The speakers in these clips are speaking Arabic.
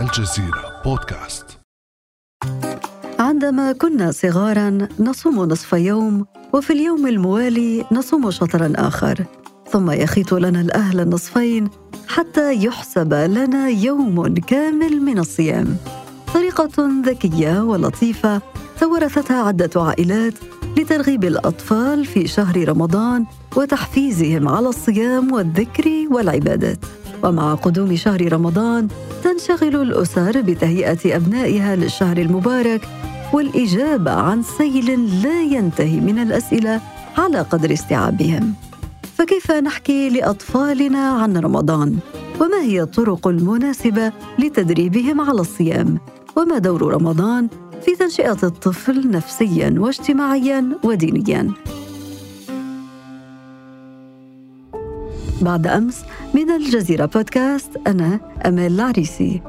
الجزيرة بودكاست. عندما كنا صغارا نصوم نصف يوم وفي اليوم الموالي نصوم شطرا آخر. ثم يخيط لنا الأهل النصفين حتى يحسب لنا يوم كامل من الصيام. طريقة ذكية ولطيفة تورثتها عدة عائلات لترغيب الأطفال في شهر رمضان وتحفيزهم على الصيام والذكر والعبادات. ومع قدوم شهر رمضان تنشغل الأسر بتهيئة أبنائها للشهر المبارك والإجابة عن سيل لا ينتهي من الأسئلة على قدر استيعابهم. فكيف نحكي لأطفالنا عن رمضان؟ وما هي الطرق المناسبة لتدريبهم على الصيام؟ وما دور رمضان في تنشئة الطفل نفسيا واجتماعيا ودينيا؟ بعد أمس من الجزيرة بودكاست أنا أمال العريسي.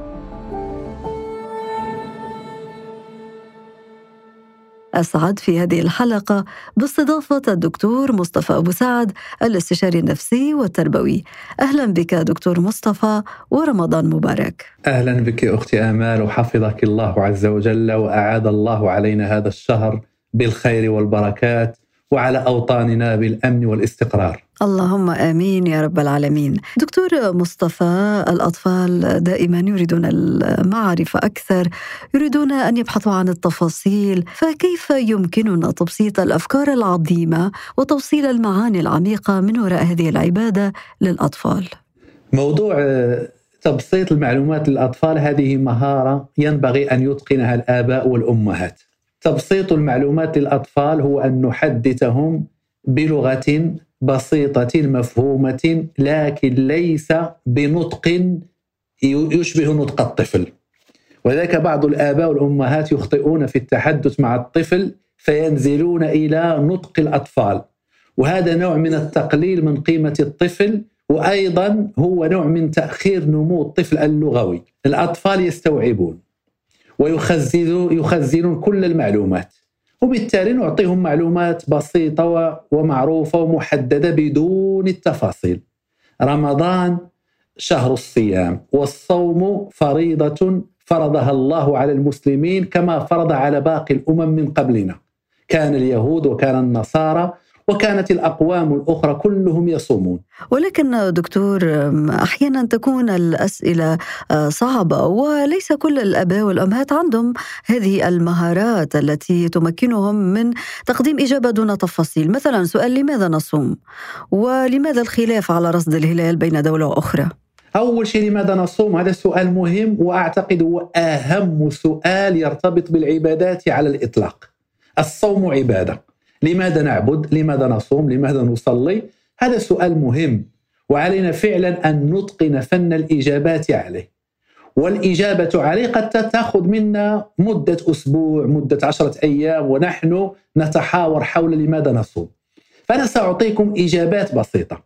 أسعد في هذه الحلقة باستضافة الدكتور مصطفى أبو سعد الاستشاري النفسي والتربوي. أهلا بك دكتور مصطفى ورمضان مبارك. أهلا بك أختي آمال وحفظك الله عز وجل وأعاد الله علينا هذا الشهر بالخير والبركات وعلى أوطاننا بالأمن والاستقرار. اللهم آمين يا رب العالمين. دكتور مصطفى الأطفال دائما يريدون المعرفة أكثر، يريدون أن يبحثوا عن التفاصيل، فكيف يمكننا تبسيط الأفكار العظيمة وتوصيل المعاني العميقة من وراء هذه العبادة للأطفال؟ موضوع تبسيط المعلومات للأطفال هذه مهارة ينبغي أن يتقنها الآباء والأمهات. تبسيط المعلومات للأطفال هو أن نحدثهم بلغة بسيطة مفهومة لكن ليس بنطق يشبه نطق الطفل. ولذلك بعض الآباء والأمهات يخطئون في التحدث مع الطفل فينزلون إلى نطق الأطفال. وهذا نوع من التقليل من قيمة الطفل وأيضا هو نوع من تأخير نمو الطفل اللغوي. الأطفال يستوعبون ويخزن يخزنون كل المعلومات. وبالتالي نعطيهم معلومات بسيطة ومعروفة ومحددة بدون التفاصيل. رمضان شهر الصيام والصوم فريضة فرضها الله على المسلمين كما فرض على باقي الأمم من قبلنا. كان اليهود وكان النصارى وكانت الأقوام الأخرى كلهم يصومون. ولكن دكتور أحيانا تكون الأسئلة آه، صعبة وليس كل الآباء والأمهات عندهم هذه المهارات التي تمكنهم من تقديم إجابة دون تفاصيل. مثلا سؤال لماذا نصوم؟ ولماذا الخلاف على رصد الهلال بين دولة وأخرى؟ أول شيء لماذا نصوم؟ هذا سؤال مهم وأعتقد هو أهم سؤال يرتبط بالعبادات على الإطلاق. الصوم عبادة. لماذا نعبد؟ لماذا نصوم؟ لماذا نصلي؟ هذا سؤال مهم وعلينا فعلا أن نتقن فن الإجابات عليه. والإجابة عليه قد تأخذ منا مدة أسبوع، مدة عشرة أيام ونحن نتحاور حول لماذا نصوم. فأنا سأعطيكم إجابات بسيطة.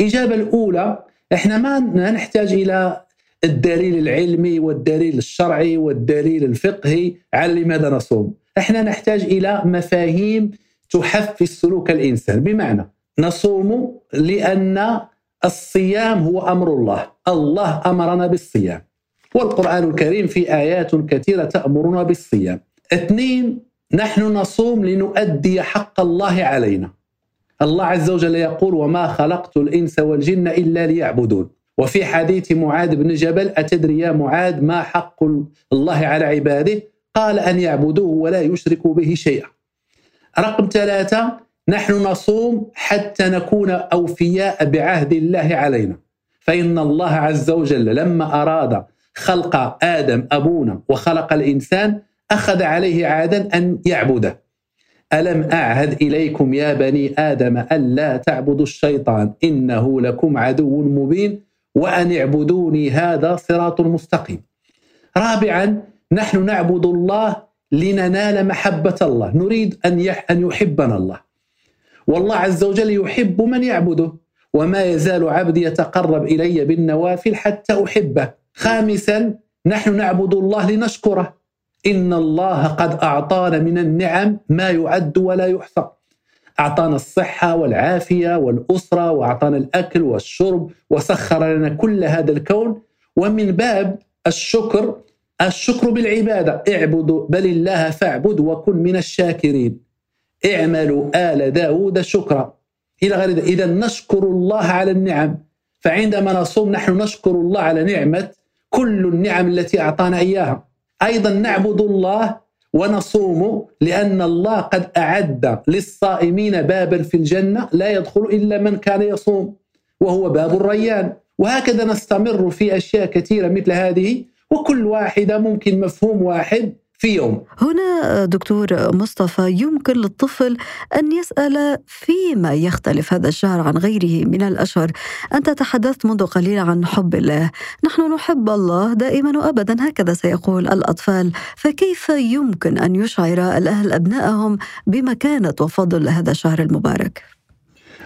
الإجابة الأولى إحنا ما نحتاج إلى الدليل العلمي والدليل الشرعي والدليل الفقهي على لماذا نصوم. إحنا نحتاج إلى مفاهيم تحفز سلوك الإنسان. بمعنى نصوم لأن الصيام هو أمر الله. الله أمرنا بالصيام. والقرآن الكريم في آيات كثيرة تأمرنا بالصيام. اثنين نحن نصوم لنؤدي حق الله علينا. الله عز وجل يقول وما خلقت الإنس والجن إلا ليعبدون. وفي حديث معاذ بن جبل أتدري يا معاذ ما حق الله على عباده؟ قال أن يعبدوه ولا يشركوا به شيئا. رقم ثلاثة نحن نصوم حتى نكون أوفياء بعهد الله علينا. فإن الله عز وجل لما أراد خلق آدم أبونا وخلق الإنسان أخذ عليه عادا أن يعبده. ألم أعهد إليكم يا بني آدم ألا تعبدوا الشيطان؟ إنه لكم عدو مبين وأن اعبدوني هذا صراط مستقيم. رابعا نحن نعبد الله لننال محبة الله. نريد أن أن يحبنا الله. والله عز وجل يحب من يعبده وما يزال عبدي يتقرب إلي بالنوافل حتى أحبه. خامسا نحن نعبد الله لنشكره. إن الله قد أعطانا من النعم ما يعد ولا يحصى أعطانا الصحة والعافية والأسرة وأعطانا الأكل والشرب وسخر لنا كل هذا الكون. ومن باب الشكر الشكر بالعبادة. اعبدوا بل الله فاعبد وكن من الشاكرين. اعملوا آل داود شكرا. إلى غير ذلك إذا نشكر الله على النعم. فعندما نصوم نحن نشكر الله على نعمة كل النعم التي أعطانا إياها. أيضا نعبد الله ونصوم لأن الله قد أعد للصائمين بابا في الجنة لا يدخل إلا من كان يصوم وهو باب الريان. وهكذا نستمر في أشياء كثيرة مثل هذه. وكل واحدة ممكن مفهوم واحد في يوم. هنا دكتور مصطفى يمكن للطفل أن يسأل فيما يختلف هذا الشهر عن غيره من الأشهر. أنت تحدثت منذ قليل عن حب الله. نحن نحب الله دائما وأبدا هكذا سيقول الأطفال. فكيف يمكن أن يشعر الأهل أبنائهم بمكانة وفضل هذا الشهر المبارك؟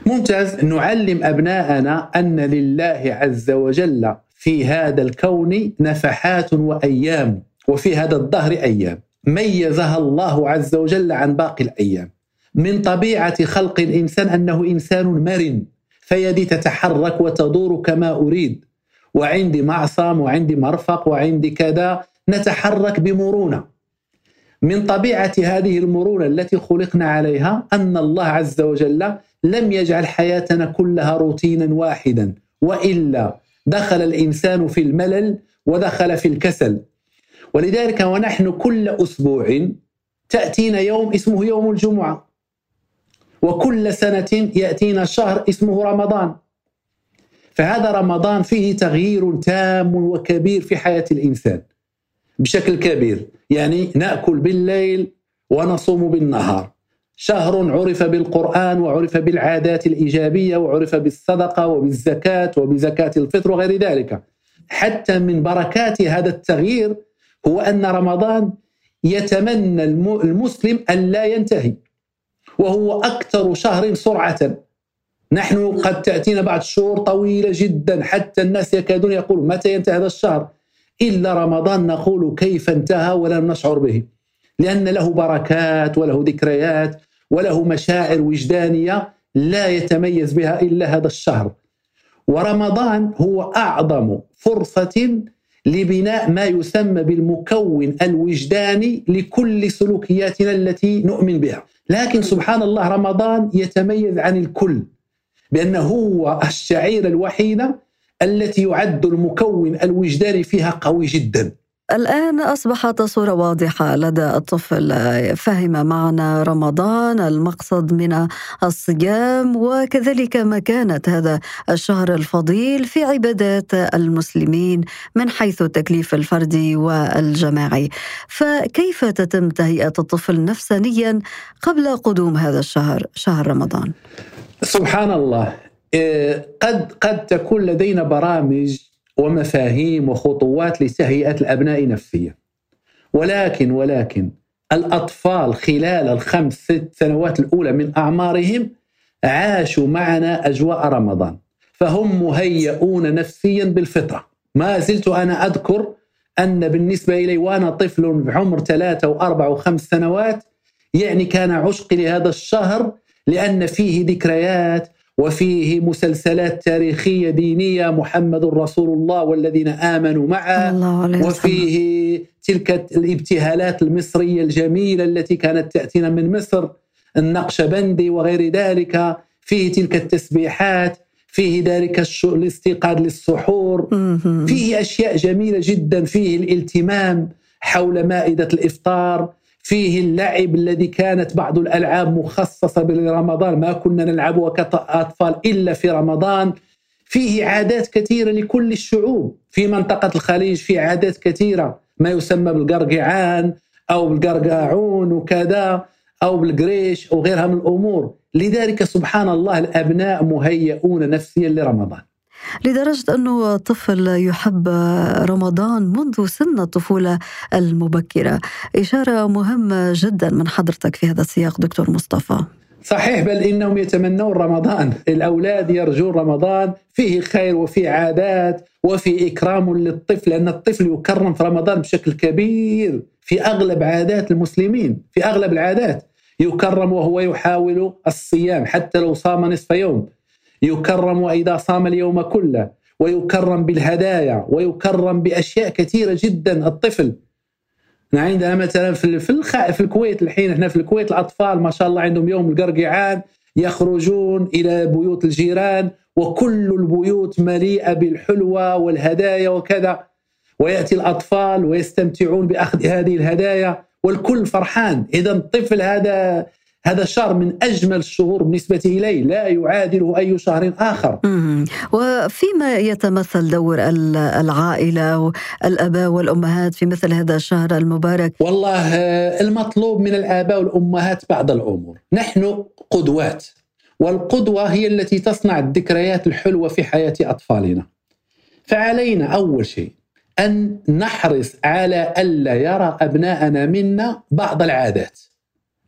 ممتاز. نعلم أبناءنا أن لله عز وجل في هذا الكون نفحات وأيام وفي هذا الدهر أيام. ميزها الله عز وجل عن باقي الأيام. من طبيعة خلق الإنسان أنه إنسان مرن فيدي تتحرك وتدور كما أريد. وعندي معصم وعندي مرفق وعندي كذا نتحرك بمرونة. من طبيعة هذه المرونة التي خلقنا عليها أن الله عز وجل لم يجعل حياتنا كلها روتينا واحدا وإلا دخل الإنسان في الملل ودخل في الكسل. ولذلك ونحن كل أسبوع تأتينا يوم اسمه يوم الجمعة. وكل سنة يأتينا شهر اسمه رمضان. فهذا رمضان فيه تغيير تام وكبير في حياة الإنسان. بشكل كبير. يعني نأكل بالليل ونصوم بالنهار. شهر عرف بالقرآن وعرف بالعادات الإيجابية وعرف بالصدقة وبالزكاة وبزكاة الفطر وغير ذلك. حتى من بركات هذا التغيير هو أن رمضان يتمنى المسلم أن لا ينتهي. وهو أكثر شهر سرعة. نحن قد تأتينا بعد شهور طويلة جدا حتى الناس يكادون يقولوا متى ينتهي هذا الشهر؟ إلا رمضان نقول كيف انتهى ولم نشعر به. لأن له بركات وله ذكريات وله مشاعر وجدانية لا يتميز بها إلا هذا الشهر. ورمضان هو أعظم فرصة لبناء ما يسمى بالمكون الوجداني لكل سلوكياتنا التي نؤمن بها. لكن سبحان الله رمضان يتميز عن الكل بأنه هو الشعيرة الوحيدة التي يعد المكون الوجداني فيها قوي جدا. الآن أصبحت الصورة واضحة لدى الطفل. فهم معنى رمضان المقصد من الصيام وكذلك مكانة هذا الشهر الفضيل في عبادات المسلمين من حيث التكليف الفردي والجماعي. فكيف تتم تهيئة الطفل نفسانيا قبل قدوم هذا الشهر شهر رمضان؟ سبحان الله. إيه، قد قد تكون لدينا برامج ومفاهيم وخطوات لتهيئة الأبناء نفسيا. ولكن ولكن الأطفال خلال الخمس ست سنوات الأولى من أعمارهم عاشوا معنا أجواء رمضان. فهم مهيئون نفسيا بالفطرة. ما زلت أنا أذكر أن بالنسبة إلي وأنا طفل بعمر ثلاثة وأربع وخمس سنوات يعني كان عشقي لهذا الشهر لأن فيه ذكريات وفيه مسلسلات تاريخية دينية محمد رسول الله والذين آمنوا معه. الله وفيه تلك الابتهالات المصرية الجميلة التي كانت تأتينا من مصر النقشبندي وغير ذلك. فيه تلك التسبيحات فيه ذلك الاستيقاظ للسحور. فيه أشياء جميلة جدا فيه الالتمام حول مائدة الإفطار. فيه اللعب الذي كانت بعض الألعاب مخصصة برمضان ما كنا نلعبها كاطفال إلا في رمضان. فيه عادات كثيرة لكل الشعوب. في منطقة الخليج في عادات كثيرة. ما يسمى بالقرقعان أو بالقرقاعون وكذا أو بالقريش أو غيرها من الأمور. لذلك سبحان الله الأبناء مهيئون نفسيا لرمضان. لدرجة أنه طفل يحب رمضان منذ سن الطفولة المبكرة. إشارة مهمة جدا من حضرتك في هذا السياق دكتور مصطفى. صحيح بل إنهم يتمنون رمضان، الأولاد يرجون رمضان فيه خير وفيه عادات وفي إكرام للطفل لأن الطفل يكرم في رمضان بشكل كبير في أغلب عادات المسلمين، في أغلب العادات. يكرم وهو يحاول الصيام حتى لو صام نصف يوم، يكرم إذا صام اليوم كله ويكرم بالهدايا ويكرم بأشياء كثيرة جدا. الطفل عندنا مثلا في في في الكويت الحين إحنا في الكويت الأطفال ما شاء الله عندهم يوم القرقعان يخرجون إلى بيوت الجيران وكل البيوت مليئة بالحلوى والهدايا وكذا. ويأتي الأطفال ويستمتعون بأخذ هذه الهدايا والكل فرحان. اذا الطفل هذا هذا الشهر من أجمل الشهور بالنسبة إلي لا يعادله أي شهر آخر. وفيما يتمثل دور العائلة والآباء والأمهات في مثل هذا الشهر المبارك؟ والله المطلوب من الآباء والأمهات بعض الأمور. نحن قدوات والقدوة هي التي تصنع الذكريات الحلوة في حياة أطفالنا. فعلينا أول شيء أن نحرص على ألا يرى أبناءنا منا بعض العادات.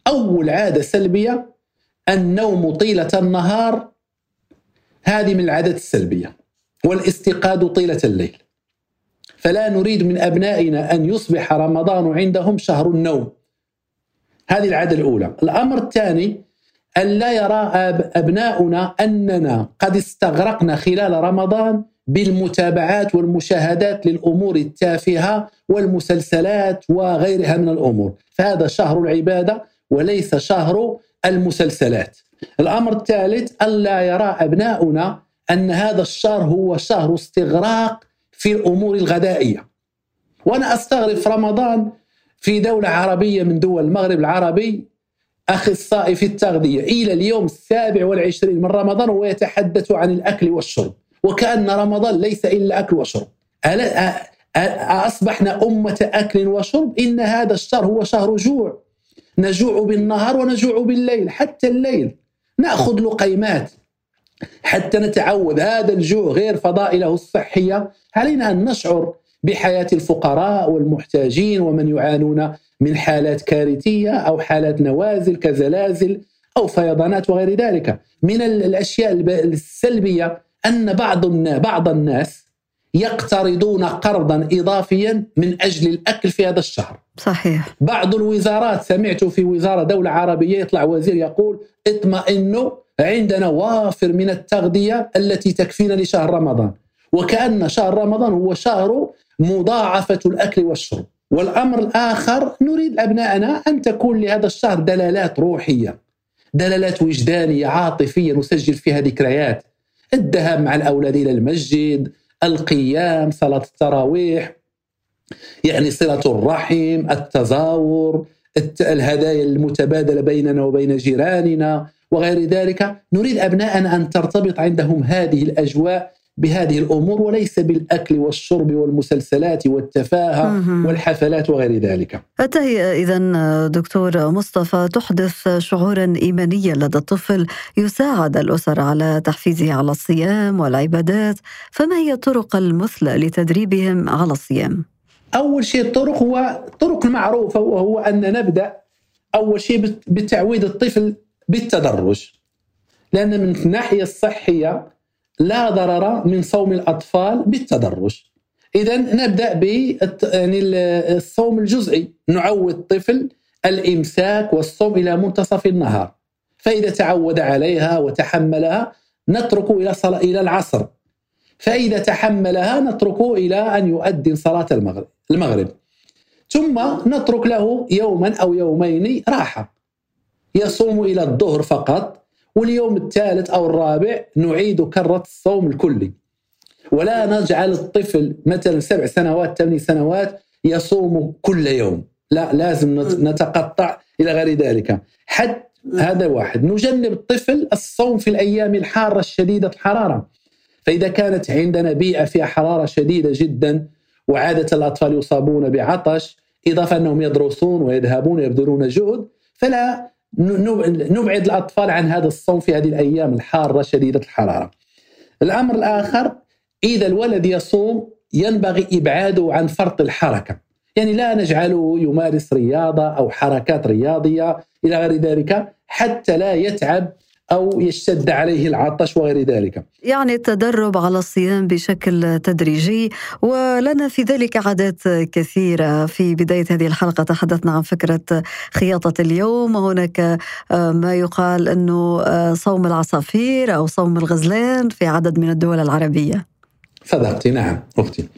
أول عادة سلبية النوم طيلة النهار هذه من العادات السلبية والاستيقاظ طيلة الليل. فلا نريد من أبنائنا أن يصبح رمضان عندهم شهر النوم. هذه العادة الأولى. الأمر الثاني أن لا يرى أبناؤنا أننا قد استغرقنا خلال رمضان بالمتابعات والمشاهدات للأمور التافهة والمسلسلات وغيرها من الأمور. فهذا شهر العبادة وليس شهر المسلسلات. الأمر الثالث ألا يرى أبناؤنا أن هذا الشهر هو شهر استغراق في الأمور الغذائية. وأنا أستغرب في رمضان في دولة عربية من دول المغرب العربي أخصائي في التغذية إلى اليوم السابع والعشرين من رمضان وهو يتحدث عن الأكل والشرب. وكأن رمضان ليس إلا أكل وشرب. أصبحنا أمة أكل وشرب؟ إن هذا الشهر هو شهر جوع. نجوع بالنهار ونجوع بالليل حتى الليل نأخذ لقيمات. حتى نتعود هذا الجوع غير فضائله الصحية. علينا أن نشعر بحياة الفقراء والمحتاجين ومن يعانون من حالات كارثية أو حالات نوازل كزلازل أو فيضانات وغير ذلك. من الأشياء السلبية أن بعض بعض الناس يقترضون قرضا اضافيا من أجل الأكل في هذا الشهر. صحيح. بعض الوزارات سمعت في وزارة دولة عربية يطلع وزير يقول اطمئنوا عندنا وافر من التغذية التي تكفينا لشهر رمضان. وكأن شهر رمضان هو شهر مضاعفة الأكل والشرب. والأمر الآخر نريد ابنائنا أن تكون لهذا الشهر دلالات روحية. دلالات وجدانية عاطفية نسجل فيها ذكريات. الذهاب مع الأولاد إلى المسجد، القيام صلاة التراويح يعني صلة الرحم التزاور الهدايا المتبادلة بيننا وبين جيراننا وغير ذلك. نريد أبناءنا أن ترتبط عندهم هذه الأجواء بهذه الأمور وليس بالأكل والشرب والمسلسلات والتفاهة والحفلات وغير ذلك. التهيئه اذا دكتور مصطفى تحدث شعورا إيمانيا لدى الطفل يساعد الأسر على تحفيزه على الصيام والعبادات، فما هي الطرق المثلى لتدريبهم على الصيام؟ أول شيء الطرق هو الطرق المعروفة وهو أن نبدأ أول شيء بتعويد الطفل بالتدرج. لأن من الناحية الصحية لا ضرر من صوم الأطفال بالتدرج. اذا نبدأ ب يعني الصوم الجزئي نعود الطفل الإمساك والصوم إلى منتصف النهار. فإذا تعود عليها وتحملها نتركه إلى صلاة إلى العصر. فإذا تحملها نتركه إلى أن يؤذن صلاة المغرب المغرب. ثم نترك له يوما أو يومين راحة. يصوم إلى الظهر فقط واليوم الثالث أو الرابع نعيد كرة الصوم الكلي. ولا نجعل الطفل مثلا سبع سنوات ثمان سنوات يصوم كل يوم. لا لازم نتقطع إلى غير ذلك. حد هذا واحد. نجنب الطفل الصوم في الأيام الحارة الشديدة الحرارة. فإذا كانت عندنا بيئة فيها حرارة شديدة جدا وعادة الأطفال يصابون بعطش إضافة أنهم يدرسون ويذهبون ويبذلون جهد فلا نبعد الأطفال عن هذا الصوم في هذه الأيام الحارة شديدة الحرارة. الأمر الآخر إذا الولد يصوم ينبغي إبعاده عن فرط الحركة، يعني لا نجعله يمارس رياضة أو حركات رياضية إلى غير ذلك حتى لا يتعب أو يشتد عليه العطش وغير ذلك. يعني التدرب على الصيام بشكل تدريجي ولنا في ذلك عادات كثيرة. في بداية هذه الحلقة تحدثنا عن فكرة خياطة اليوم. وهناك آه، ما يقال أنه آه، صوم العصافير أو صوم الغزلان في عدد من الدول العربية. صدقتي نعم أختي.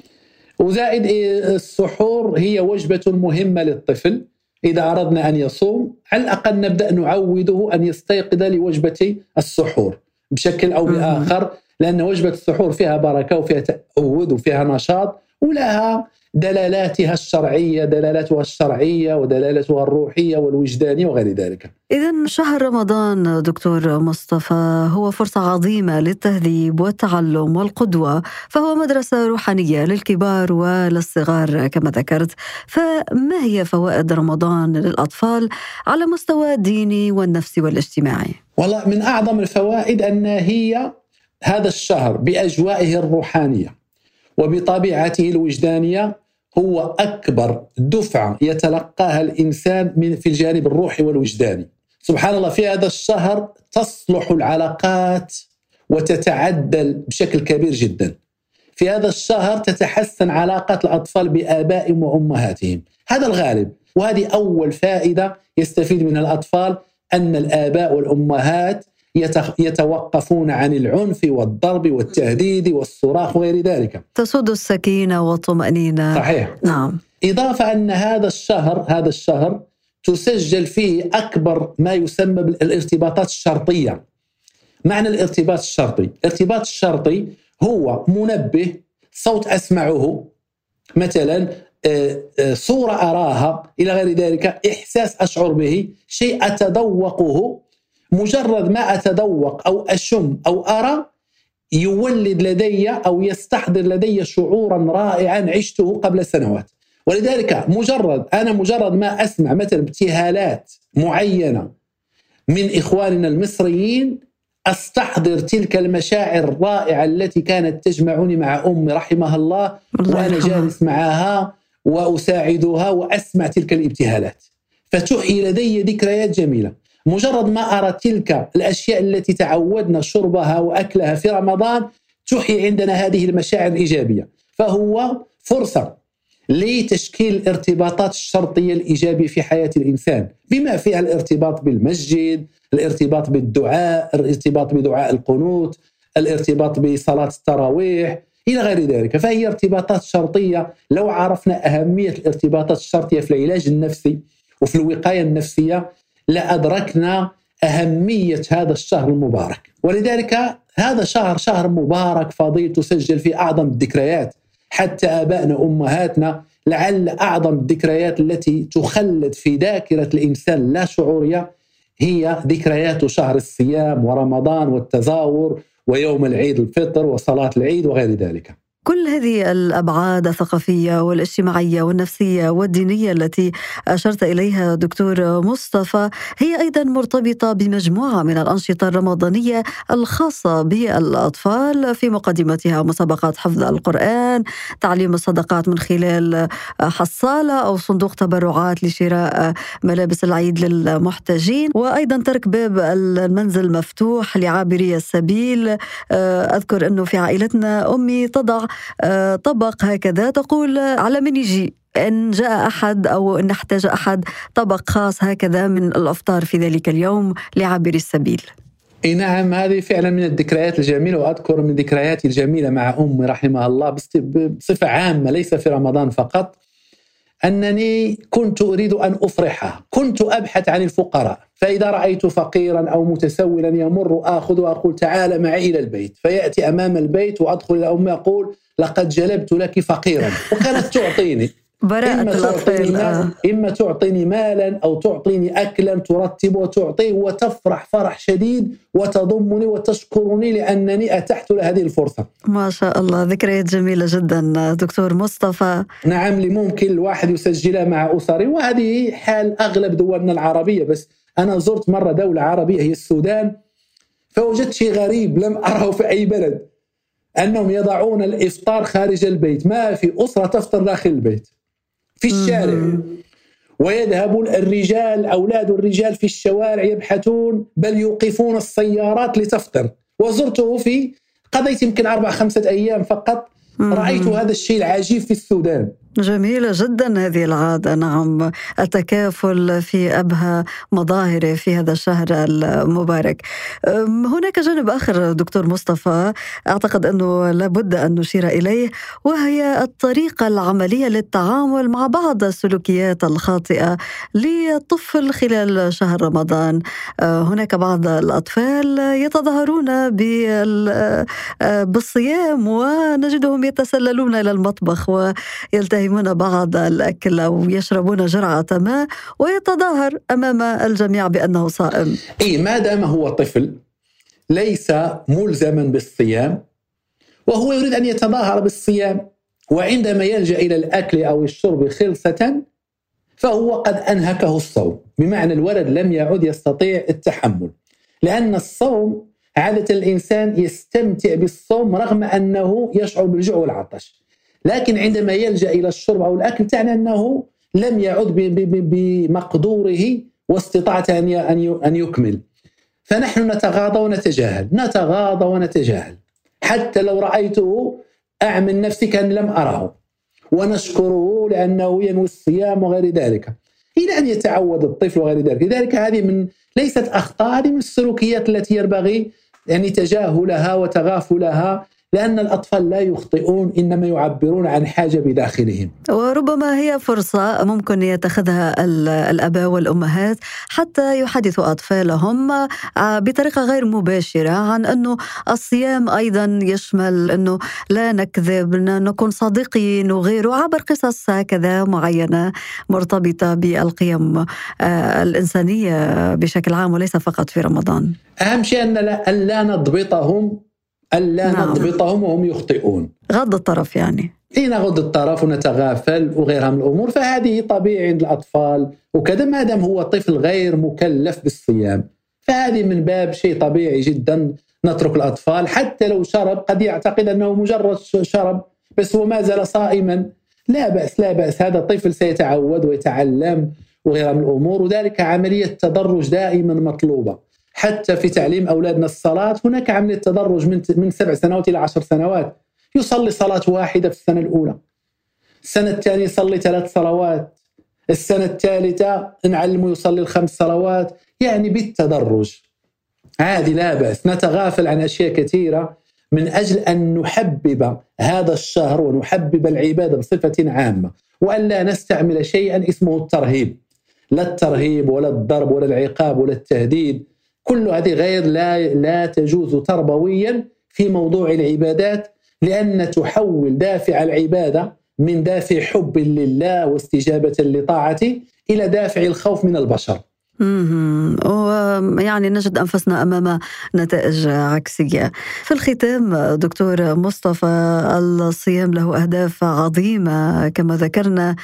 وزائد إيه، السحور هي وجبة مهمة للطفل. إذا أردنا أن يصوم على الأقل نبدأ نعوده أن يستيقظ لوجبة السحور بشكل أو بآخر لأن وجبة السحور فيها بركة وفيها تأود وفيها نشاط ولها دلالاتها الشرعية دلالاتها الشرعية ودلالاتها الروحية والوجدانية وغير ذلك إذا شهر رمضان دكتور مصطفى هو فرصة عظيمة للتهذيب والتعلم والقدوة فهو مدرسة روحانية للكبار وللصغار كما ذكرت فما هي فوائد رمضان للأطفال على مستوى الديني والنفسي والاجتماعي؟ والله من أعظم الفوائد أن هي هذا الشهر بأجوائه الروحانية وبطبيعته الوجدانية هو أكبر دفعة يتلقاها الإنسان من في الجانب الروحي والوجداني. سبحان الله في هذا الشهر تصلح العلاقات وتتعدل بشكل كبير جدا. في هذا الشهر تتحسن علاقات الأطفال بآبائهم وأمهاتهم، هذا الغالب وهذه أول فائدة يستفيد منها الأطفال أن الآباء والأمهات يتوقفون عن العنف والضرب والتهديد والصراخ وغير ذلك. تسود السكينة والطمأنينة. صحيح. نعم. إضافة أن هذا الشهر هذا الشهر تسجل فيه أكبر ما يسمى بالارتباطات الشرطية. معنى الارتباط الشرطي. الارتباط الشرطي هو منبه صوت أسمعه مثلا آه، آه، صورة أراها إلى غير ذلك إحساس أشعر به شيء أتذوقه مجرد ما أتذوق أو أشم أو أرى يولد لدي أو يستحضر لدي شعورا رائعا عشته قبل سنوات. ولذلك مجرد أنا مجرد ما أسمع مثلا ابتهالات معينة من إخواننا المصريين أستحضر تلك المشاعر الرائعة التي كانت تجمعني مع أمي رحمها الله, وأنا جالس معها وأساعدها وأسمع تلك الابتهالات. فتحيي لدي ذكريات جميلة. مجرد ما أرى تلك الأشياء التي تعودنا شربها وأكلها في رمضان تحيي عندنا هذه المشاعر الإيجابية. فهو فرصة لتشكيل الارتباطات الشرطية الإيجابية في حياة الإنسان بما فيها الارتباط بالمسجد الارتباط بالدعاء الارتباط بدعاء القنوت الارتباط بصلاة التراويح إلى غير ذلك. فهي ارتباطات شرطية. لو عرفنا أهمية الارتباطات الشرطية في العلاج النفسي وفي الوقاية النفسية لأدركنا أهمية هذا الشهر المبارك. ولذلك هذا شهر شهر مبارك فضيل تسجل في أعظم الذكريات. حتى آبائنا أمهاتنا لعل أعظم الذكريات التي تخلد في ذاكرة الإنسان لا شعورية هي ذكريات شهر الصيام ورمضان والتزاور ويوم العيد الفطر وصلاة العيد وغير ذلك. كل هذه الأبعاد الثقافية والاجتماعية والنفسية والدينية التي أشرت إليها دكتور مصطفى هي أيضا مرتبطة بمجموعة من الأنشطة الرمضانية الخاصة بالأطفال في مقدمتها مسابقات حفظ القرآن، تعليم الصدقات من خلال حصالة أو صندوق تبرعات لشراء ملابس العيد للمحتاجين، وأيضا ترك باب المنزل مفتوح لعابري السبيل، أذكر أنه في عائلتنا أمي تضع طبق هكذا. تقول على من يجي؟ إن جاء أحد أو إن احتاج أحد طبق خاص هكذا من الأفطار في ذلك اليوم لعابر السبيل. اي نعم هذه فعلا من الذكريات الجميلة وأذكر من ذكرياتي الجميلة مع أمي رحمها الله بصفة عامة ليس في رمضان فقط أنني كنت أريد أن أفرحها، كنت أبحث عن الفقراء، فإذا رأيت فقيرا أو متسولا يمر اخذ واقول تعال معي إلى البيت، فيأتي أمام البيت وأدخل إلى أمي أقول لقد جلبت لك فقيرا، وكانت تعطيني. براءة إما الأطفال آه. إما تعطيني مالا أو تعطيني أكلا ترتب وتعطيه وتفرح فرح شديد وتضمني وتشكرني لأنني أتحت لهذه الفرصة. ما شاء الله. ذكريات جميلة جدا دكتور مصطفى. نعم اللي ممكن الواحد يسجلها مع أسري. وهذه حال أغلب دولنا العربية. بس أنا زرت مرة دولة عربية هي السودان. فوجدت شيء غريب لم أره في أي بلد. أنهم يضعون الإفطار خارج البيت. ما في أسرة تفطر داخل البيت. في الشارع. ويذهب الرجال أولاد الرجال في الشوارع يبحثون بل يوقفون السيارات لتفطر. وزرته في قضيت يمكن أربع خمسة أيام فقط. رأيت هذا الشيء العجيب في السودان. جميلة جدا هذه العادة. نعم التكافل في أبهى مظاهره في هذا الشهر المبارك. هناك جانب آخر دكتور مصطفى. أعتقد أنه لابد أن نشير إليه وهي الطريقة العملية للتعامل مع بعض السلوكيات الخاطئة للطفل خلال شهر رمضان. هناك بعض الأطفال يتظاهرون بالصيام ونجدهم يتسللون إلى المطبخ ويلتهمون يقدمون بعض الأكل أو يشربون جرعة ما ويتظاهر أمام الجميع بأنه صائم. أي ما دام هو طفل ليس ملزما بالصيام وهو يريد أن يتظاهر بالصيام وعندما يلجأ إلى الأكل أو الشرب خلصة فهو قد أنهكه الصوم. بمعنى الولد لم يعد يستطيع التحمل لأن الصوم عادة الإنسان يستمتع بالصوم رغم أنه يشعر بالجوع والعطش. لكن عندما يلجأ إلى الشرب أو الأكل تعني أنه لم يعد بمقدوره واستطاعته أن أن يكمل. فنحن نتغاضى ونتجاهل نتغاضى ونتجاهل. حتى لو رأيته أعمل نفسي كان لم اره ونشكره لأنه ينوي الصيام وغير ذلك. إلى أن يتعود الطفل وغير ذلك. لذلك هذه من ليست أخطاء هذه من السلوكيات التي ينبغي يعني تجاهلها وتغافلها لأن الأطفال لا يخطئون إنما يعبرون عن حاجة بداخلهم. وربما هي فرصة ممكن يتخذها الآباء والأمهات حتى يحدثوا أطفالهم آه، بطريقة غير مباشرة عن أنه الصيام أيضا يشمل أنه لا نكذب نكون صادقين وغيره عبر قصص هكذا معينة مرتبطة بالقيم آه، الإنسانية بشكل عام وليس فقط في رمضان. أهم شيء أن لا نضبطهم ألا نعم. نضبطهم وهم يخطئون. غض الطرف يعني. إي نغض الطرف ونتغافل وغيرها من الأمور. فهذه طبيعي عند الأطفال وكذا ما دام هو طفل غير مكلف بالصيام. فهذه من باب شيء طبيعي جدا نترك الأطفال. حتى لو شرب قد يعتقد أنه مجرد شرب بس هو ما زال صائما. لا بأس لا بأس. هذا الطفل سيتعود ويتعلم وغيرها من الأمور. وذلك عملية تدرج دائما مطلوبة. حتى في تعليم أولادنا الصلاة هناك عمليه تدرج من من سبع سنوات إلى عشر سنوات. يصلي صلاة واحدة في السنة الأولى. السنة الثانية يصلي ثلاث صلوات. السنة الثالثة نعلمه يصلي الخمس صلوات. يعني بالتدرج. عادي لا بأس. نتغافل عن أشياء كثيرة من أجل أن نحبب هذا الشهر ونحبب العبادة بصفة عامة. والا نستعمل شيئا اسمه الترهيب. لا الترهيب ولا الضرب ولا العقاب ولا التهديد. كل هذه غير لا لا تجوز تربويا في موضوع العبادات لأن تحول دافع العبادة من دافع حب لله واستجابة لطاعته إلى دافع الخوف من البشر. ويعني نجد أنفسنا أمام نتائج عكسية. في الختام دكتور مصطفى الصيام له أهداف عظيمة كما ذكرنا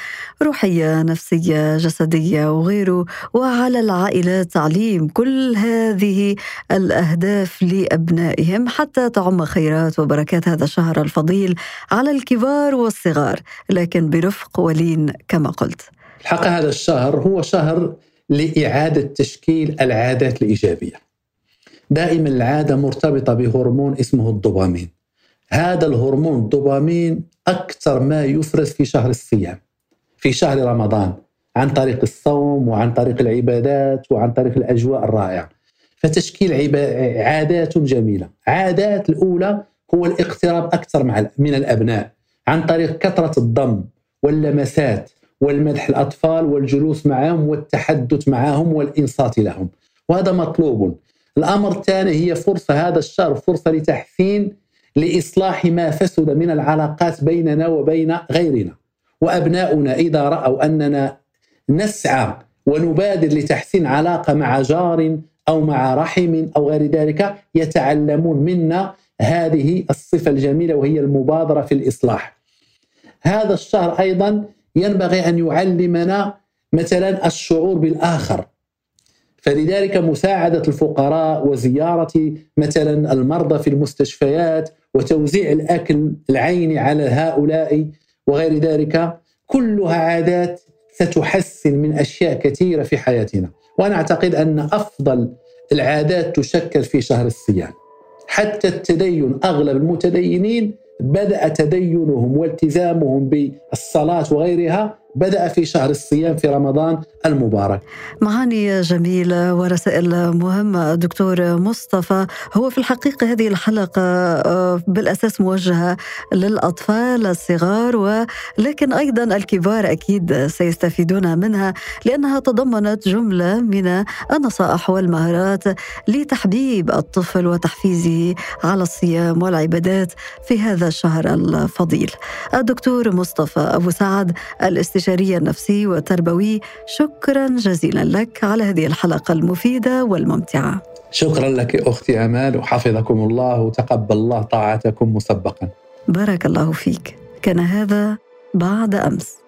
روحية، نفسية، جسدية وغيره، وعلى العائلات تعليم كل هذه الأهداف لأبنائهم حتى تعم خيرات وبركات هذا الشهر الفضيل على الكبار والصغار، لكن برفق ولين كما قلت. الحقيقة هذا الشهر هو شهر لإعادة تشكيل العادات الإيجابية. دائما العادة مرتبطة بهرمون اسمه الدوبامين. هذا الهرمون الدوبامين أكثر ما يفرز في شهر الصيام في شهر رمضان عن طريق الصوم وعن طريق العبادات وعن طريق الأجواء الرائعة. فتشكيل عادات جميلة. عادات الأولى هو الاقتراب أكثر مع من الأبناء عن طريق كثرة الضم واللمسات. والمدح الأطفال والجلوس معهم والتحدث معهم والإنصات لهم. وهذا مطلوب. الأمر الثاني هي فرصة هذا الشهر فرصة لتحسين لإصلاح ما فسد من العلاقات بيننا وبين غيرنا. وأبناؤنا إذا رأوا أننا نسعى ونبادر لتحسين علاقة مع جار أو مع رحم أو غير ذلك يتعلمون منا هذه الصفة الجميلة وهي المبادرة في الإصلاح. هذا الشهر أيضا ينبغي أن يعلمنا مثلا الشعور بالآخر. فلذلك مساعدة الفقراء وزيارة مثلا المرضى في المستشفيات وتوزيع الأكل العيني على هؤلاء وغير ذلك كلها عادات ستحسن من أشياء كثيرة في حياتنا. وأنا أعتقد أن أفضل العادات تشكل في شهر الصيام. حتى التدين أغلب المتدينين بدأ تدينهم والتزامهم بالصلاة وغيرها بدأ في شهر الصيام في رمضان المبارك. معاني جميلة ورسائل مهمة دكتور مصطفى هو في الحقيقة هذه الحلقة آه، بالأساس موجهة للأطفال الصغار ولكن أيضا الكبار أكيد سيستفيدون منها لأنها تضمنت جملة من النصائح والمهارات لتحبيب الطفل وتحفيزه على الصيام والعبادات في هذا الشهر الفضيل. الدكتور مصطفى أبو سعد الاستشاري الاستشاري النفسي والتربوي شكرا جزيلا لك على هذه الحلقة المفيدة والممتعة. شكرا لك أختي أمال وحفظكم الله وتقبل الله طاعتكم مسبقا. بارك الله فيك. كان هذا بعد أمس.